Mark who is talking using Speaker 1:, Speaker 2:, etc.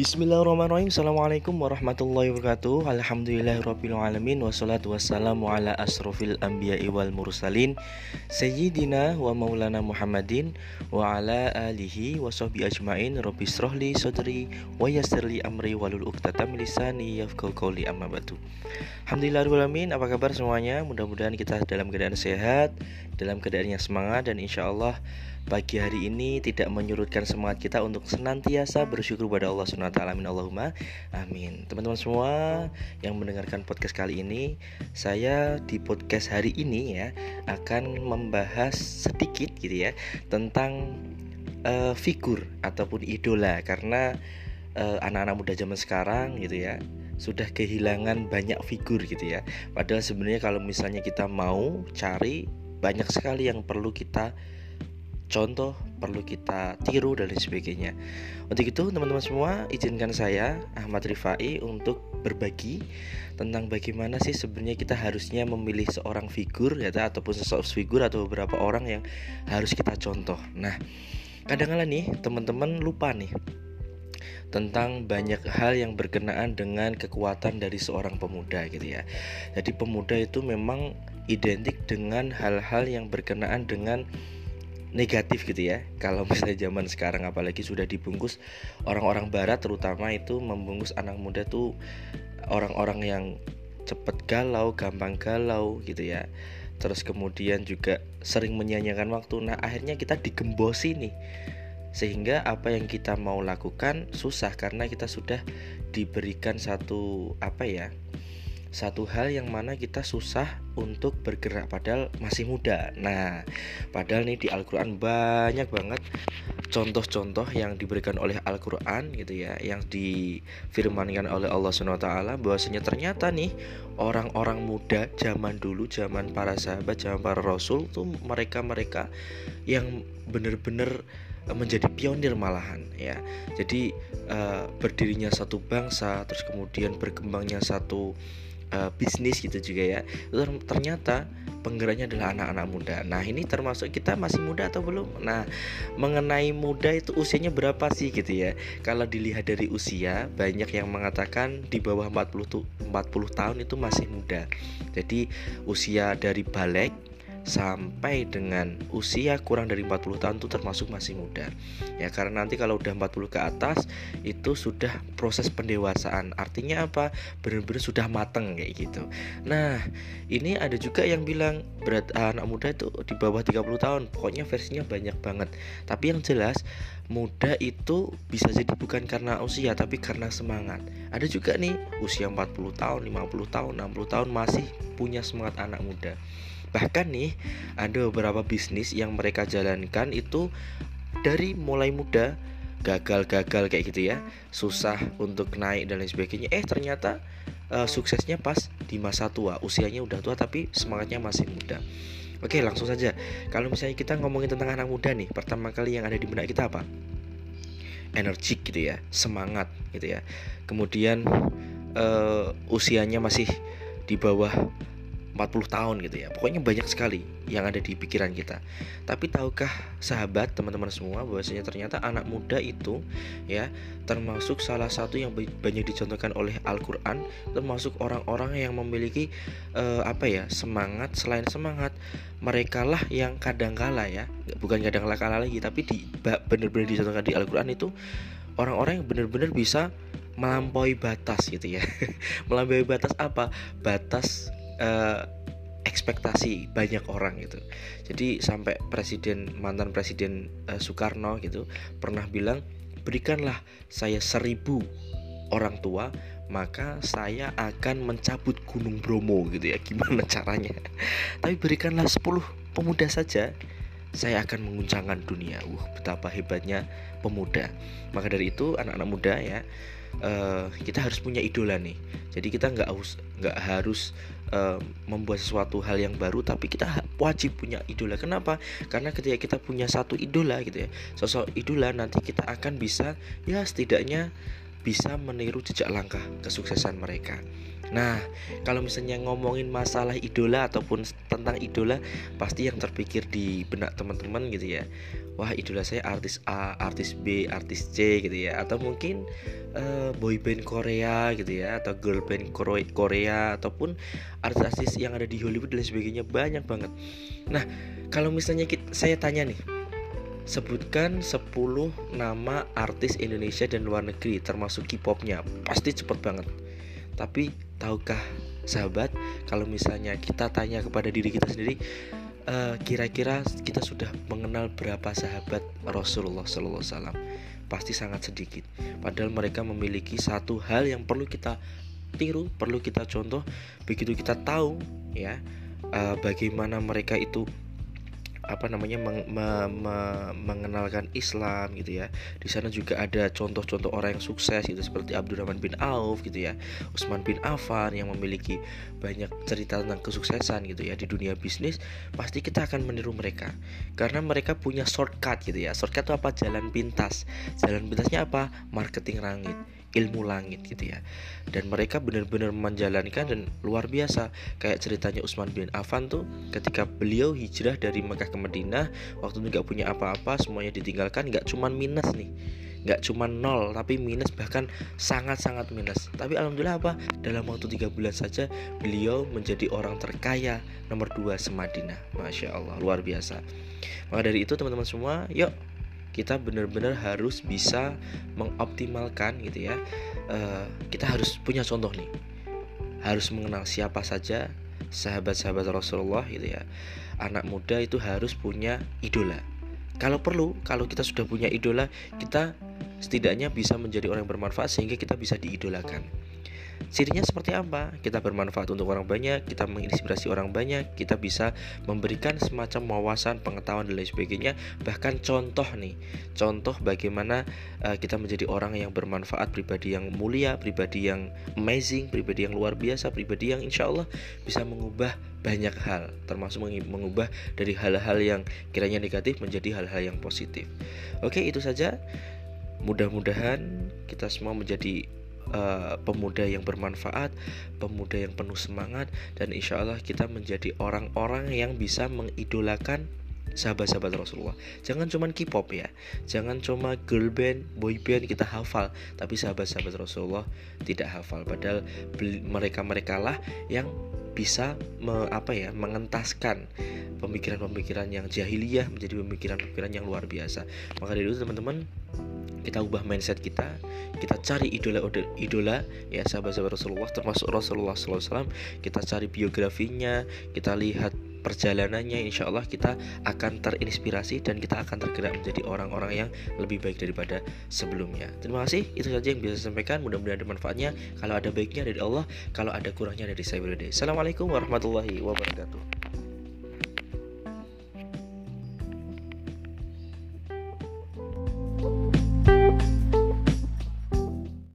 Speaker 1: Bismillahirrahmanirrahim. Assalamualaikum warahmatullahi wabarakatuh. Alhamdulillahirrahmanirrahim Wassalatu wassalamu ala asrofil anbiya'i wal mursalin. Sayyidina wa maulana Muhammadin Wa ala alihi wa sahbihi ajmain. Rabbi srohli sodri Wa yassirli amri walul uqtatam lisani Yafqau qawli. Amma batu Alhamdulillahirrahmanirrahim Apa kabar semuanya? Mudah-mudahan kita dalam keadaan sehat Dalam keadaan yang semangat Dan insya Allah pagi hari ini tidak menyurutkan semangat kita untuk senantiasa bersyukur pada Allah Subhanahu wa taala. Amin Allahumma amin. Teman-teman semua yang mendengarkan podcast kali ini, saya di podcast hari ini ya akan membahas sedikit gitu ya tentang uh, figur ataupun idola karena uh, anak-anak muda zaman sekarang gitu ya sudah kehilangan banyak figur gitu ya. Padahal sebenarnya kalau misalnya kita mau cari banyak sekali yang perlu kita contoh perlu kita tiru dan lain sebagainya. Untuk itu teman-teman semua izinkan saya Ahmad Rifai untuk berbagi tentang bagaimana sih sebenarnya kita harusnya memilih seorang figur ya ataupun seseorang figur atau beberapa orang yang harus kita contoh. Nah, kadang-kala nih teman-teman lupa nih tentang banyak hal yang berkenaan dengan kekuatan dari seorang pemuda gitu ya. Jadi pemuda itu memang identik dengan hal-hal yang berkenaan dengan negatif gitu ya. Kalau misalnya zaman sekarang apalagi sudah dibungkus orang-orang barat terutama itu membungkus anak muda tuh orang-orang yang cepet galau gampang galau gitu ya. Terus kemudian juga sering menyanyikan waktu. Nah akhirnya kita digembosi nih. Sehingga apa yang kita mau lakukan susah karena kita sudah diberikan satu apa ya satu hal yang mana kita susah untuk bergerak padahal masih muda. Nah, padahal nih di Al-Qur'an banyak banget contoh-contoh yang diberikan oleh Al-Qur'an gitu ya, yang difirmankan oleh Allah Subhanahu wa taala bahwasanya ternyata nih orang-orang muda zaman dulu, zaman para sahabat, zaman para rasul tuh mereka-mereka yang benar-benar menjadi pionir malahan ya. Jadi uh, berdirinya satu bangsa, terus kemudian berkembangnya satu uh, bisnis gitu juga ya. Ternyata penggeraknya adalah anak-anak muda. Nah ini termasuk kita masih muda atau belum? Nah mengenai muda itu usianya berapa sih gitu ya? Kalau dilihat dari usia banyak yang mengatakan di bawah 40 tuh 40 tahun itu masih muda. Jadi usia dari balik sampai dengan usia kurang dari 40 tahun itu termasuk masih muda. Ya karena nanti kalau udah 40 ke atas itu sudah proses pendewasaan. Artinya apa? Benar-benar sudah mateng kayak gitu. Nah ini ada juga yang bilang berat anak muda itu di bawah 30 tahun. Pokoknya versinya banyak banget. Tapi yang jelas muda itu bisa jadi bukan karena usia tapi karena semangat. Ada juga nih usia 40 tahun 50 tahun 60 tahun masih punya semangat anak muda Bahkan nih ada beberapa bisnis yang mereka jalankan itu dari mulai muda gagal-gagal kayak gitu ya. Susah untuk naik dan lain sebagainya. Eh ternyata uh, suksesnya pas di masa tua. Usianya udah tua tapi semangatnya masih muda. Oke langsung saja. Kalau misalnya kita ngomongin tentang anak muda nih pertama kali yang ada di benak kita apa? Energik gitu ya semangat gitu ya. Kemudian uh, usianya masih di bawah 40 tahun gitu ya. Pokoknya banyak sekali yang ada di pikiran kita. Tapi tahukah sahabat teman-teman semua bahwasanya ternyata anak muda itu ya Termasuk salah satu yang banyak dicontohkan oleh Al-Quran Termasuk orang-orang yang memiliki uh, apa ya semangat Selain semangat mereka lah yang kadang kala ya. Bukan kadang kala lagi Tapi di benar-benar dicontohkan di Al-Quran itu Orang-orang yang benar-benar bisa melampaui batas gitu ya. Melampaui batas apa? Batas uh, ekspektasi banyak orang gitu. Jadi sampai presiden mantan presiden uh, Soekarno gitu pernah bilang berikanlah saya seribu orang tua maka saya akan mencabut Gunung Bromo gitu ya. Gimana caranya? Tapi berikanlah 10 pemuda saja saya akan menguncangkan dunia. Wah betapa hebatnya pemuda. Maka dari itu anak-anak muda ya uh, kita harus punya idola nih. Jadi kita nggak harus nggak harus membuat sesuatu hal yang baru tapi kita wajib punya idola. Kenapa? Karena ketika kita punya satu idola gitu ya sosok idola nanti kita akan bisa ya setidaknya bisa meniru jejak langkah kesuksesan mereka Nah, kalau misalnya ngomongin masalah idola ataupun tentang idola, pasti yang terpikir di benak teman-teman gitu ya. Wah, idola saya artis A, artis B, artis C gitu ya, atau mungkin uh, boy band Korea gitu ya, atau girl band Korea ataupun artis-artis yang ada di Hollywood dan sebagainya banyak banget. Nah, kalau misalnya kita, saya tanya nih, sebutkan 10 nama artis Indonesia dan luar negeri termasuk K-popnya, pasti cepet banget tapi tahukah sahabat kalau misalnya kita tanya kepada diri kita sendiri uh, kira-kira kita sudah mengenal berapa sahabat Rasulullah Sallallahu Alaihi Wasallam? Pasti sangat sedikit. Padahal mereka memiliki satu hal yang perlu kita tiru perlu kita contoh. Begitu kita tahu ya uh, bagaimana mereka itu apa namanya meng, me, me, mengenalkan Islam gitu ya. Di sana juga ada contoh-contoh orang yang sukses gitu seperti Abdurrahman bin Auf gitu ya, Utsman bin Affan yang memiliki banyak cerita tentang kesuksesan gitu ya di dunia bisnis. Pasti kita akan meniru mereka karena mereka punya shortcut gitu ya. Shortcut itu apa? Jalan pintas. Jalan pintasnya apa? Marketing langit ilmu langit gitu ya. Dan mereka benar-benar menjalankan dan luar biasa. Kayak ceritanya Utsman bin Affan tuh ketika beliau hijrah dari Mekah ke Madinah waktu itu nggak punya apa-apa semuanya ditinggalkan nggak cuman minus nih. Nggak cuma nol tapi minus bahkan sangat-sangat minus. Tapi alhamdulillah apa? Dalam waktu tiga bulan saja beliau menjadi orang terkaya nomor dua semadinah. Masya Allah luar biasa. Maka dari itu teman-teman semua yuk kita benar-benar harus bisa mengoptimalkan gitu ya. Uh, kita harus punya contoh nih. Harus mengenal siapa saja sahabat-sahabat Rasulullah gitu ya. Anak muda itu harus punya idola. Kalau perlu kalau kita sudah punya idola kita setidaknya bisa menjadi orang yang bermanfaat sehingga kita bisa diidolakan Cirinya seperti apa? Kita bermanfaat untuk orang banyak, kita menginspirasi orang banyak, kita bisa memberikan semacam wawasan, pengetahuan dan lain sebagainya. Bahkan contoh nih, contoh bagaimana uh, kita menjadi orang yang bermanfaat, pribadi yang mulia, pribadi yang amazing, pribadi yang luar biasa, pribadi yang insya Allah bisa mengubah banyak hal, termasuk mengubah dari hal-hal yang kiranya negatif menjadi hal-hal yang positif. Oke, itu saja. Mudah-mudahan kita semua menjadi uh, pemuda yang bermanfaat, pemuda yang penuh semangat, dan insya Allah kita menjadi orang-orang yang bisa mengidolakan sahabat-sahabat Rasulullah. Jangan cuma K-pop ya, jangan cuma girl band, boy band kita hafal, tapi sahabat-sahabat Rasulullah tidak hafal. Padahal mereka-mereka lah yang bisa me, apa ya mengentaskan pemikiran-pemikiran yang jahiliyah menjadi pemikiran-pemikiran yang luar biasa. Maka dari itu teman-teman kita ubah mindset kita kita cari idola idola ya sahabat-sahabat Rasulullah termasuk Rasulullah SAW kita cari biografinya kita lihat perjalanannya insya Allah kita akan terinspirasi dan kita akan tergerak menjadi orang-orang yang lebih baik daripada sebelumnya. Terima kasih. Itu saja yang bisa saya sampaikan. Mudah-mudahan ada manfaatnya. Kalau ada baiknya dari Allah kalau ada kurangnya dari saya Assalamualaikum warahmatullahi wabarakatuh